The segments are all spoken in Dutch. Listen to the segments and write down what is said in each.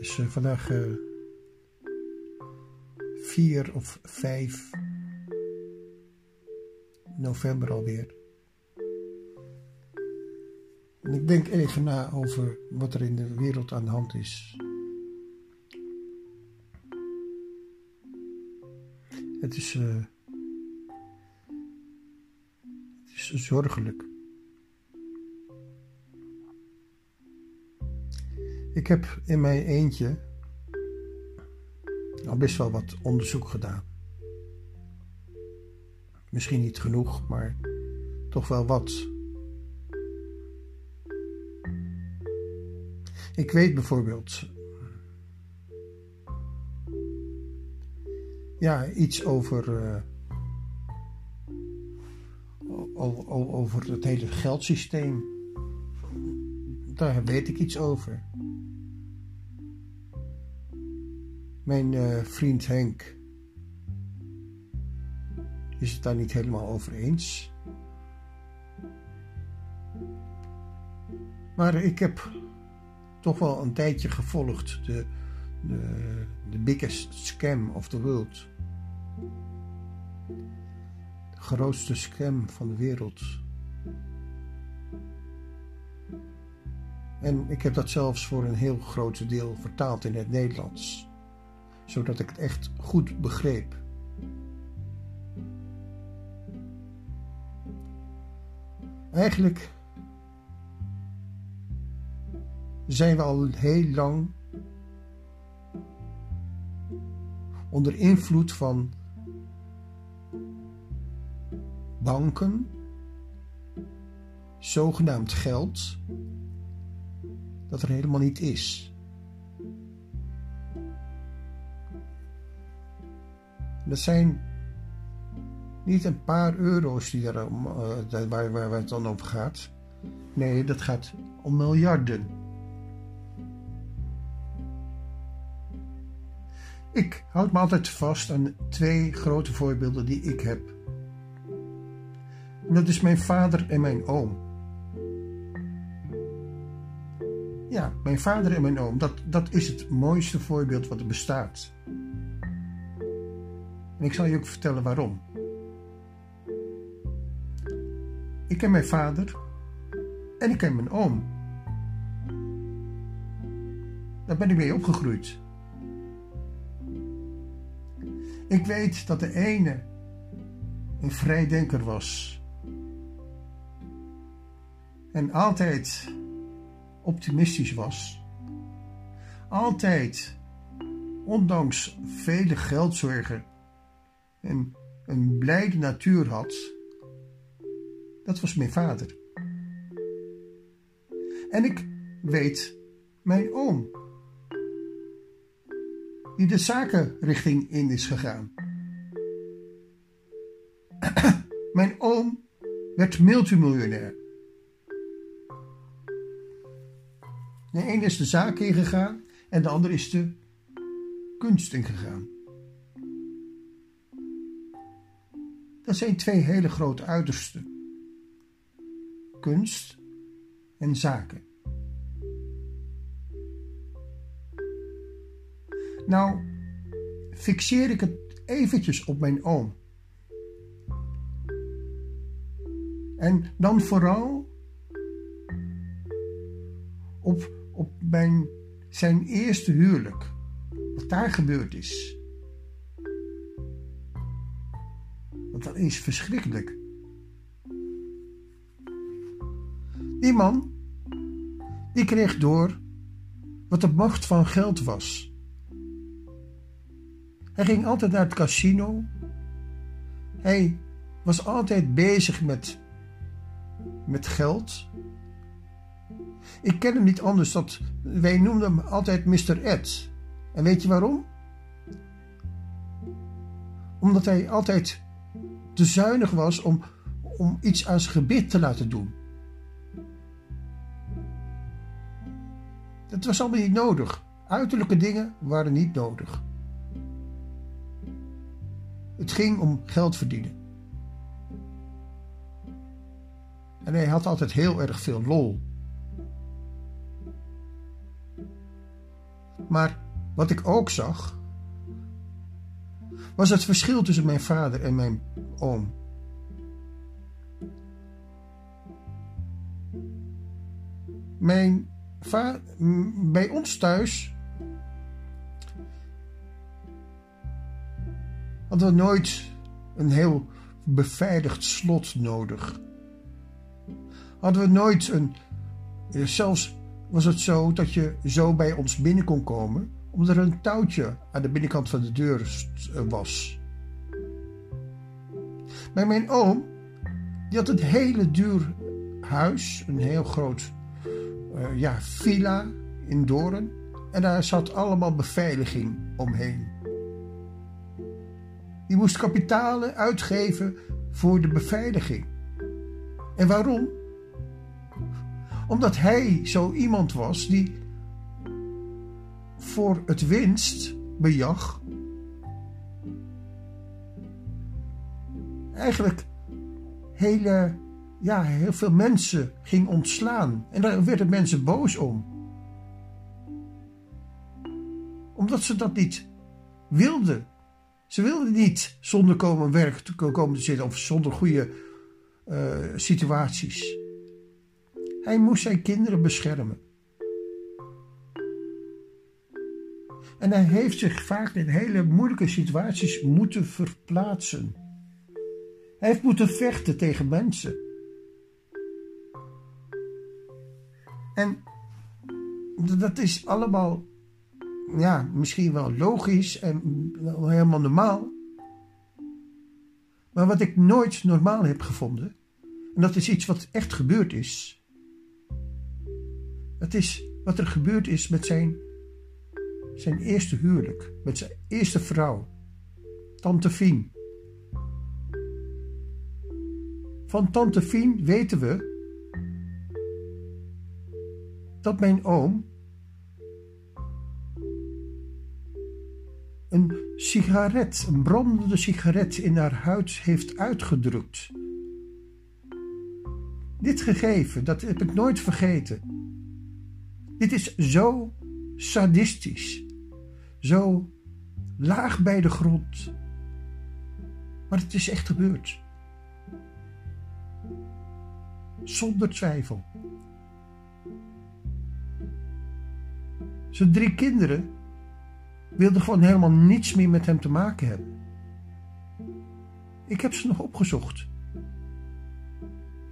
is uh, vandaag uh, 4 of 5 november alweer. En ik denk even na over wat er in de wereld aan de hand is. Het is, uh, het is zorgelijk. Ik heb in mijn eentje al best wel wat onderzoek gedaan. Misschien niet genoeg, maar toch wel wat. Ik weet bijvoorbeeld ja, iets over, uh, over het hele geldsysteem. Daar weet ik iets over. Mijn uh, vriend Henk is het daar niet helemaal over eens. Maar ik heb toch wel een tijdje gevolgd de, de, de biggest scam of the world. De grootste scam van de wereld. En ik heb dat zelfs voor een heel groot deel vertaald in het Nederlands zodat ik het echt goed begreep. Eigenlijk zijn we al heel lang onder invloed van banken, zogenaamd geld, dat er helemaal niet is. Dat zijn niet een paar euro's die er, uh, waar, het dan over gaat. Nee, dat gaat om miljarden. Ik houd me altijd vast aan twee grote voorbeelden die ik heb. Dat is mijn vader en mijn oom. Ja, mijn vader en mijn oom, dat, dat is het mooiste voorbeeld wat er bestaat. En ik zal je ook vertellen waarom. Ik ken mijn vader en ik ken mijn oom. Daar ben ik mee opgegroeid. Ik weet dat de ene een vrijdenker was. En altijd optimistisch was. Altijd, ondanks vele geldzorgen, en een blijde natuur had, dat was mijn vader. En ik weet mijn oom, die de zakenrichting in is gegaan. mijn oom werd multimiljonair. De een is de zaak ingegaan en de ander is de kunst ingegaan. Dat zijn twee hele grote uitersten: kunst en zaken. Nou, fixeer ik het eventjes op mijn oom. En dan vooral op, op mijn, zijn eerste huwelijk. Wat daar gebeurd is. Dat is verschrikkelijk. Die man, die kreeg door wat de macht van geld was. Hij ging altijd naar het casino. Hij was altijd bezig met, met geld. Ik ken hem niet anders. Dat, wij noemden hem altijd Mr. Ed. En weet je waarom? Omdat hij altijd te zuinig was om, om iets aan zijn gebit te laten doen. Dat was allemaal niet nodig. Uiterlijke dingen waren niet nodig. Het ging om geld verdienen. En hij had altijd heel erg veel lol. Maar wat ik ook zag, was het verschil tussen mijn vader en mijn oom. Mijn vader, bij ons thuis hadden we nooit een heel beveiligd slot nodig. Hadden we nooit een. Zelfs was het zo dat je zo bij ons binnen kon komen, omdat er een touwtje aan de binnenkant van de deur eh, was. Maar mijn oom, die had een hele duur huis, een heel groot uh, ja, villa in Doorn. En daar zat allemaal beveiliging omheen. Die moest kapitalen uitgeven voor de beveiliging. En waarom? Omdat hij zo iemand was die voor het winstbejag eigenlijk hele, ja, heel veel mensen ging ontslaan. En daar werden mensen boos om. Omdat ze dat niet wilden. Ze wilden niet zonder komen werk te komen te zitten of zonder goede uh, situaties. Hij moest zijn kinderen beschermen. En hij heeft zich vaak in hele moeilijke situaties moeten verplaatsen. Hij heeft moeten vechten tegen mensen. En dat is allemaal, ja, misschien wel logisch en helemaal normaal. Maar wat ik nooit normaal heb gevonden, en dat is iets wat echt gebeurd is. Dat is wat er gebeurd is met zijn, zijn eerste huwelijk, met zijn eerste vrouw, Tante Fien. Van Tante Fien weten we dat mijn oom een sigaret, een brandende sigaret in haar huid heeft uitgedrukt. Dit gegeven, dat heb ik nooit vergeten. Dit is zo sadistisch, zo laag bij de grond. Maar het is echt gebeurd. Zonder twijfel. Zijn drie kinderen wilden gewoon helemaal niets meer met hem te maken hebben. Ik heb ze nog opgezocht.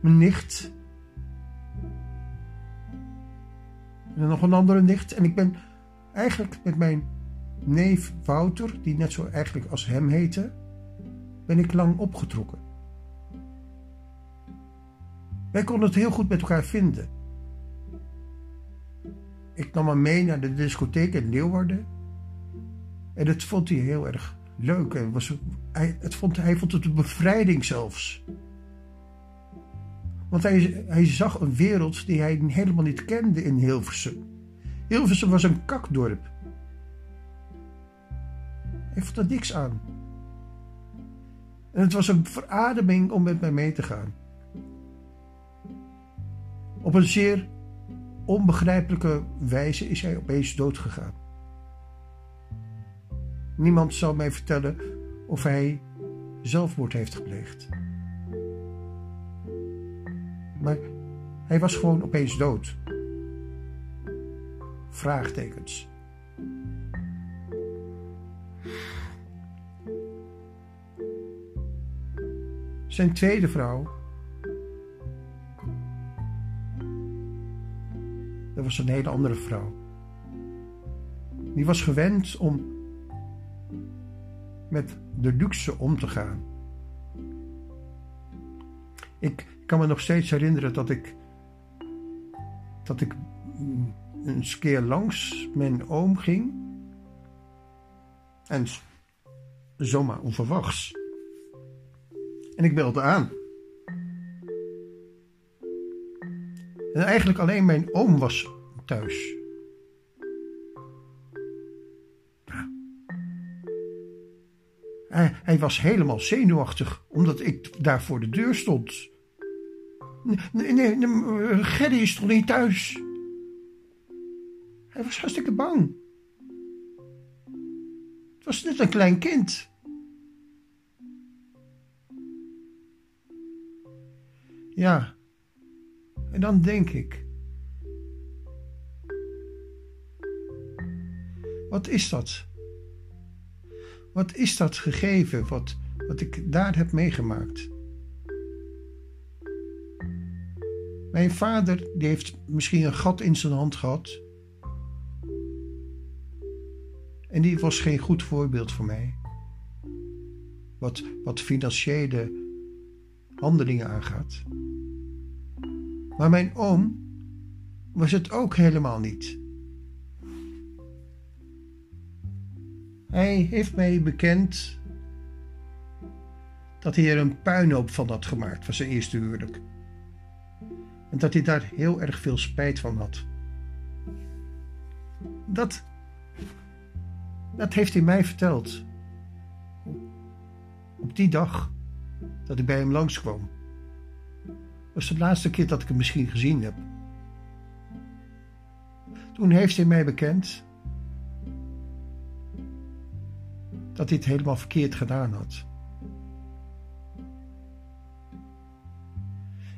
Mijn nicht. En nog een andere nicht. En ik ben eigenlijk met mijn neef Wouter, die net zo eigenlijk als hem heette, ben ik lang opgetrokken. Wij konden het heel goed met elkaar vinden. Ik nam hem mee naar de discotheek in Leeuwarden. En dat vond hij heel erg leuk. En was, hij, het vond, hij vond het een bevrijding zelfs. Want hij, hij zag een wereld die hij helemaal niet kende in Hilversum. Hilversum was een kakdorp. Vond er niks aan. En het was een verademing om met mij mee te gaan. Op een zeer onbegrijpelijke wijze is hij opeens doodgegaan. Niemand zal mij vertellen of hij zelfmoord heeft gepleegd. Maar hij was gewoon opeens dood. Vraagtekens. Zijn tweede vrouw. Dat was een hele andere vrouw. Die was gewend om met de luxe om te gaan. Ik kan me nog steeds herinneren dat ik dat ik een keer langs mijn oom ging en zomaar onverwachts. En ik belde aan. En eigenlijk alleen mijn oom was thuis. Hij, hij was helemaal zenuwachtig omdat ik daar voor de deur stond. Nee, nee, nee Gerry is toch niet thuis? Hij was hartstikke bang. Het was net een klein kind. Ja, en dan denk ik, wat is dat? Wat is dat gegeven wat, wat ik daar heb meegemaakt? Mijn vader die heeft misschien een gat in zijn hand gehad. En die was geen goed voorbeeld voor mij. Wat, wat financiële handelingen aangaat. Maar mijn oom was het ook helemaal niet. Hij heeft mij bekend dat hij er een puinhoop van had gemaakt van zijn eerste huwelijk. En dat hij daar heel erg veel spijt van had. Dat, dat heeft hij mij verteld. Op die dag dat ik bij hem langskwam. Was de laatste keer dat ik hem misschien gezien heb. Toen heeft hij mij bekend dat hij het helemaal verkeerd gedaan had.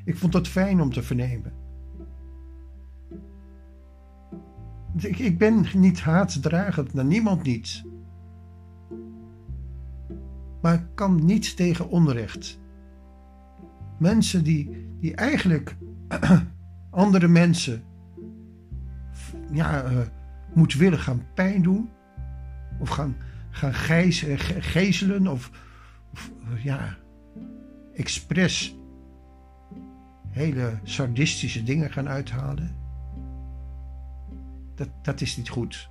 Ik vond het fijn om te vernemen. Ik, ik ben niet haatdragend naar niemand niet. Maar ik kan niets tegen onrecht. Mensen die, die eigenlijk andere mensen ja, uh, willen gaan pijn doen. Of gaan, gaan uh, gezelen. Of, of ja, expres hele sadistische dingen gaan uithalen. Dat, dat is niet goed.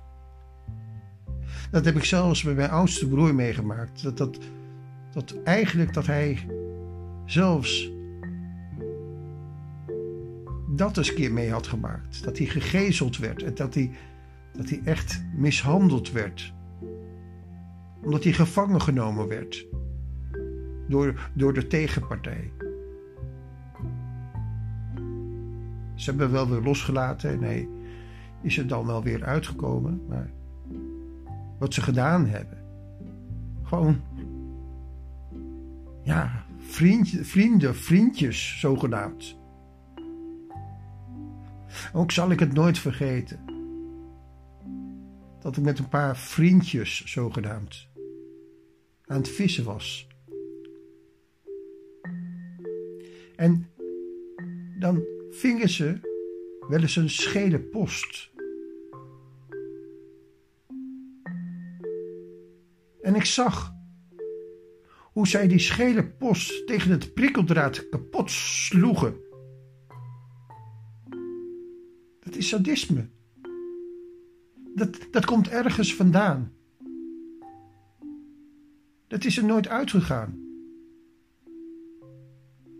Dat heb ik zelfs bij mijn oudste broer meegemaakt. Dat, dat, dat eigenlijk dat hij zelfs dat eens een keer mee had gemaakt. Dat hij gegezeld werd en dat hij, dat hij echt mishandeld werd. Omdat hij gevangen genomen werd door, door de tegenpartij. Ze hebben wel weer losgelaten en is er dan wel weer uitgekomen. Maar wat ze gedaan hebben, gewoon, ja, vriend, vrienden, vriendjes zogenaamd. Ook zal ik het nooit vergeten. Dat ik met een paar vriendjes zogenaamd aan het vissen was. En dan vingen ze wel eens een schele post. En ik zag hoe zij die schele post tegen het prikkeldraad kapot sloegen. Is sadisme. Dat, dat komt ergens vandaan. Dat is er nooit uitgegaan.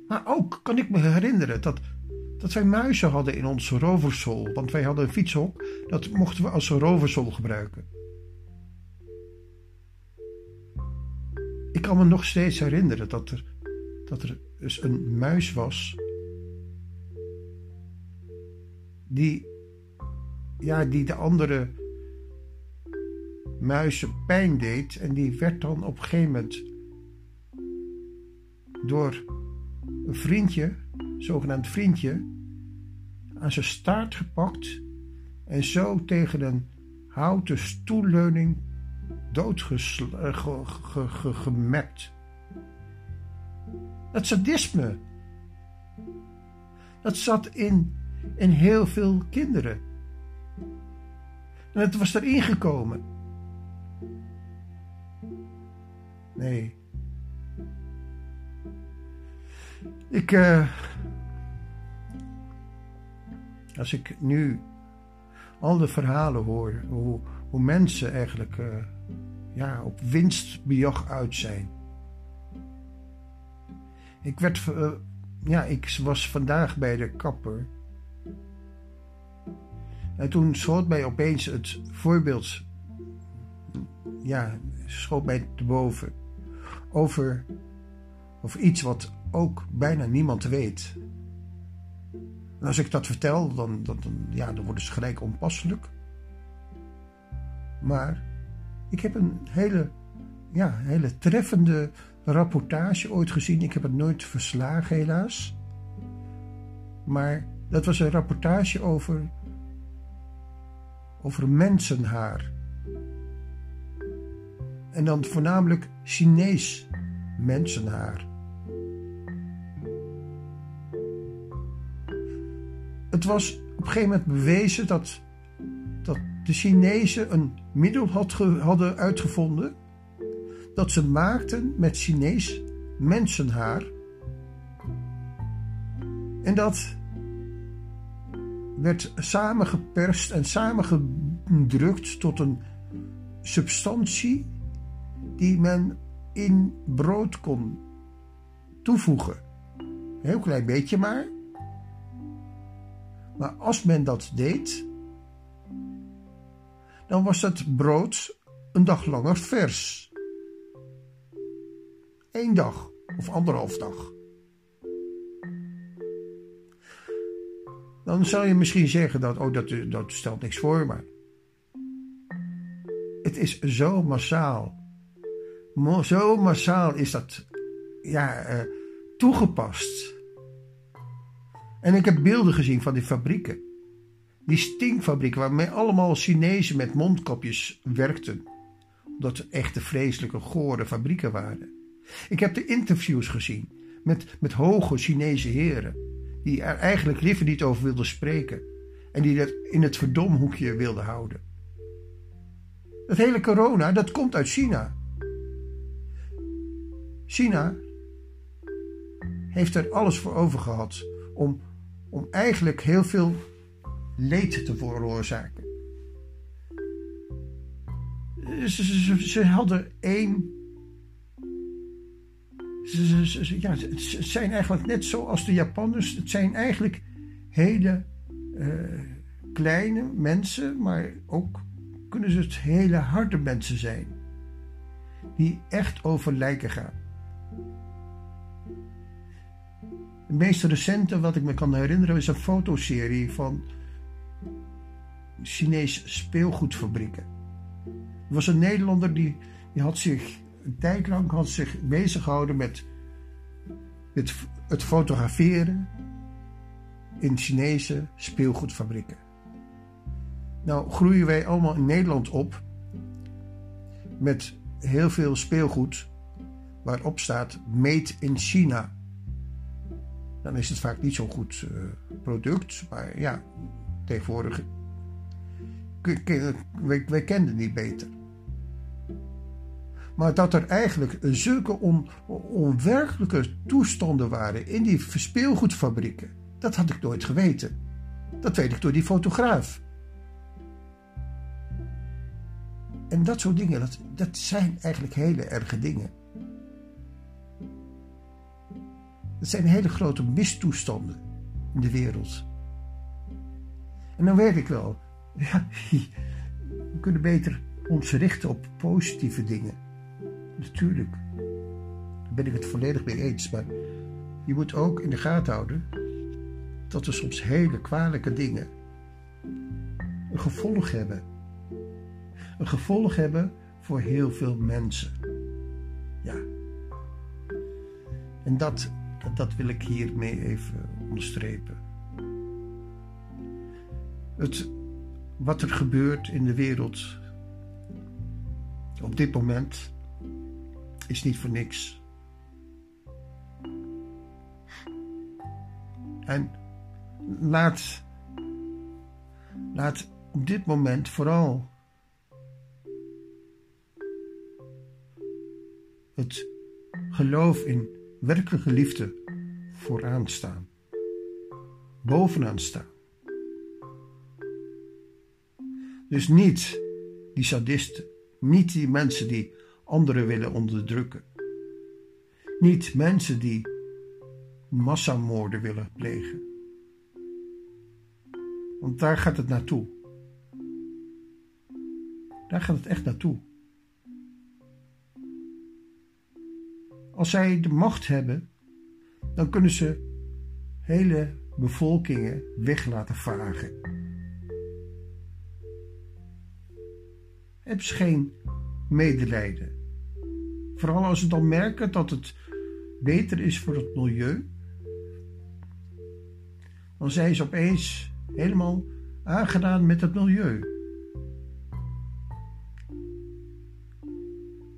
Maar ook kan ik me herinneren dat dat wij muizen hadden in ons roversol. Want wij hadden een fietshok, dat mochten we als roversol gebruiken. Ik kan me nog steeds herinneren dat er, dat er dus een muis was. Die, ja, die de andere muizen pijn deed. En die werd dan op een gegeven moment door een vriendje, zogenaamd vriendje, aan zijn staart gepakt en zo tegen een houten stoelleuning doodgemept. Dat sadisme, dat zat in, in heel veel kinderen. En het was erin gekomen. Nee. Ik, uh, als ik nu al de verhalen hoor, hoe, hoe mensen eigenlijk uh, ja, op winstbejag uit zijn. Ik werd, uh, ja, ik was vandaag bij de kapper. En toen schoot mij opeens het voorbeeld, ja, schoot mij te boven. Over, over iets wat ook bijna niemand weet. En als ik dat vertel, dan, dan, dan, ja, dan worden ze gelijk onpasselijk. Maar Ik heb een hele, ja, hele treffende rapportage ooit gezien. Ik heb het nooit verslagen, helaas. Maar dat was een rapportage over, over mensenhaar. En dan voornamelijk Chinees mensenhaar. Het was op een gegeven moment bewezen dat, dat de Chinezen een middel had hadden uitgevonden dat ze maakten met Chinees mensenhaar. En dat werd samengeperst en samengedrukt tot een substantie die men in brood kon toevoegen. Een heel klein beetje maar. Maar als men dat deed, dan was het brood een dag langer vers. Eén dag of anderhalf dag. Dan zou je misschien zeggen dat, oh, dat, dat stelt niks voor, maar het is zo massaal. Zo massaal is dat ja, uh, toegepast. En ik heb beelden gezien van die fabrieken. Die stinkfabrieken waarmee allemaal Chinezen met mondkapjes werkten. Omdat het echte vreselijke, gore fabrieken waren. Ik heb de interviews gezien met, met hoge Chinese heren. Die er eigenlijk liever niet over wilden spreken. En die dat in het verdomhoekje wilden houden. Dat hele corona, dat komt uit China. China heeft er alles voor over gehad om, om eigenlijk heel veel leed te veroorzaken. Ze hadden één. Ja, het zijn eigenlijk net zoals de Japanners. Het zijn eigenlijk hele uh, kleine mensen, maar ook kunnen ze het hele harde mensen zijn. Die echt over lijken gaan. Het meest recente wat ik me kan herinneren is een fotoserie van Chinese speelgoedfabrieken. Er was een Nederlander die, die had zich een tijd lang had zich bezig gehouden met het, fotograferen in Chinese speelgoedfabrieken. Nou groeien wij allemaal in Nederland op met heel veel speelgoed waarop staat Made in China dan is het vaak niet zo'n goed uh, product. Maar ja, tegenwoordig. Wij, wij kenden niet beter. Maar dat er eigenlijk zulke on, onwerkelijke toestanden waren in die speelgoedfabrieken, dat had ik nooit geweten. Dat weet ik door die fotograaf. En dat soort dingen, dat, dat zijn eigenlijk hele erge dingen. Het zijn hele grote mistoestanden in de wereld. En dan weet ik wel, ja, we kunnen beter ons richten op positieve dingen. Natuurlijk, daar ben ik het volledig mee eens. Maar je moet ook in de gaten houden dat er soms hele kwalijke dingen een gevolg hebben. Een gevolg hebben voor heel veel mensen. Ja. En dat dat wil ik hiermee even onderstrepen. Het, wat er gebeurt in de wereld op dit moment is niet voor niks. En laat, laat op dit moment vooral het geloof in werkelijke liefde vooraan staan, bovenaan staan. Dus niet die sadisten, niet die mensen die anderen willen onderdrukken, niet mensen die massamoorden willen plegen. Want daar gaat het naartoe. Daar gaat het echt naartoe. Als zij de macht hebben, dan kunnen ze hele bevolkingen weg laten vagen. Hebben ze geen medelijden. Vooral als ze dan merken dat het beter is voor het milieu. Dan zijn ze opeens helemaal aangedaan met het milieu.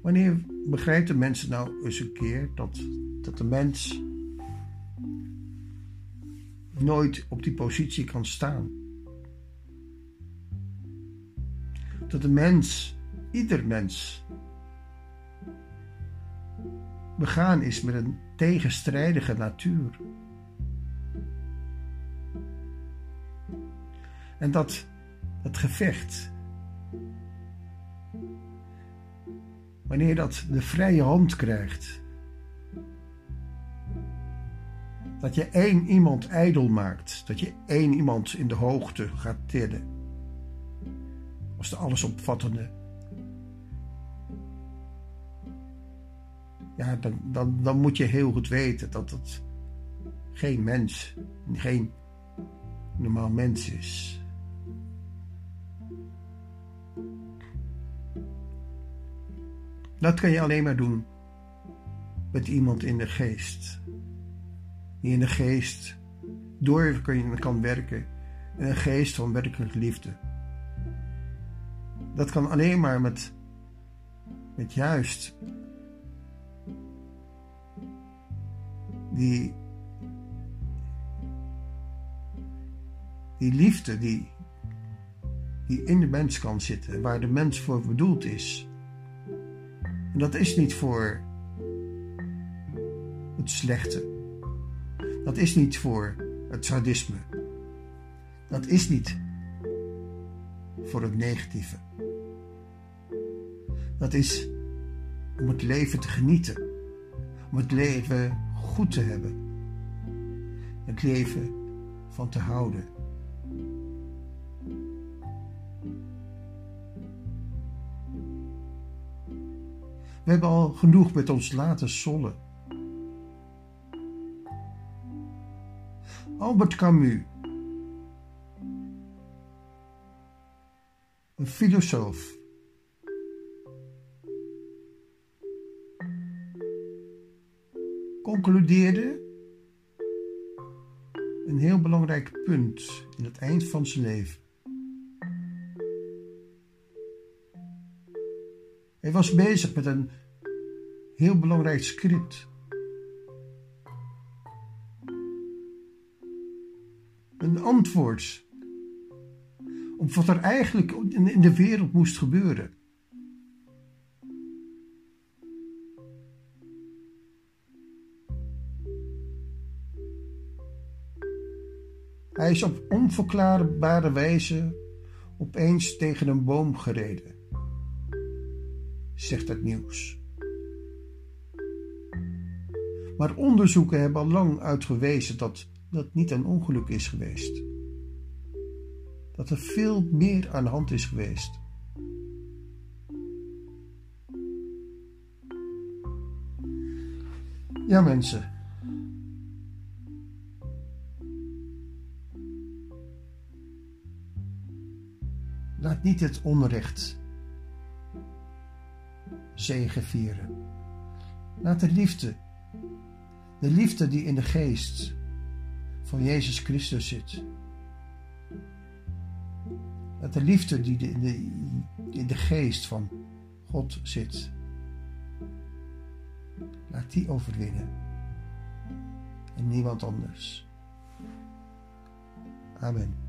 Wanneer begrijpt de mensen nou eens een keer dat, dat de mens nooit op die positie kan staan? Dat de mens, ieder mens, begaan is met een tegenstrijdige natuur. En dat het gevecht wanneer dat de vrije hand krijgt. Dat je één iemand ijdel maakt, dat je één iemand in de hoogte gaat tillen. Als de allesopvattende. Ja, dan, dan, moet je heel goed weten dat het geen mens, geen normaal mens is. Dat kan je alleen maar doen met iemand in de geest. Die in de geest door kan werken. In een geest van werkelijke liefde. Dat kan alleen maar met, met juist die, die liefde die, die in de mens kan zitten, waar de mens voor bedoeld is. En dat is niet voor het slechte. Dat is niet voor het sadisme. Dat is niet voor het negatieve. Dat is om het leven te genieten. Om het leven goed te hebben. Het leven van te houden. We hebben al genoeg met ons laten sollen. Albert Camus, een filosoof, concludeerde een heel belangrijk punt in het eind van zijn leven. Hij was bezig met een heel belangrijk script. Een antwoord op wat er eigenlijk in de wereld moest gebeuren. Hij is op onverklaarbare wijze opeens tegen een boom gereden zegt het nieuws. Maar onderzoeken hebben al lang uitgewezen dat dat niet een ongeluk is geweest. Dat er veel meer aan de hand is geweest. Ja, mensen. Niet het onrecht vieren. Laat de liefde, de liefde die in de geest van Jezus Christus zit, laat de liefde die in de, in de geest van God zit, laat die overwinnen en niemand anders. Amen.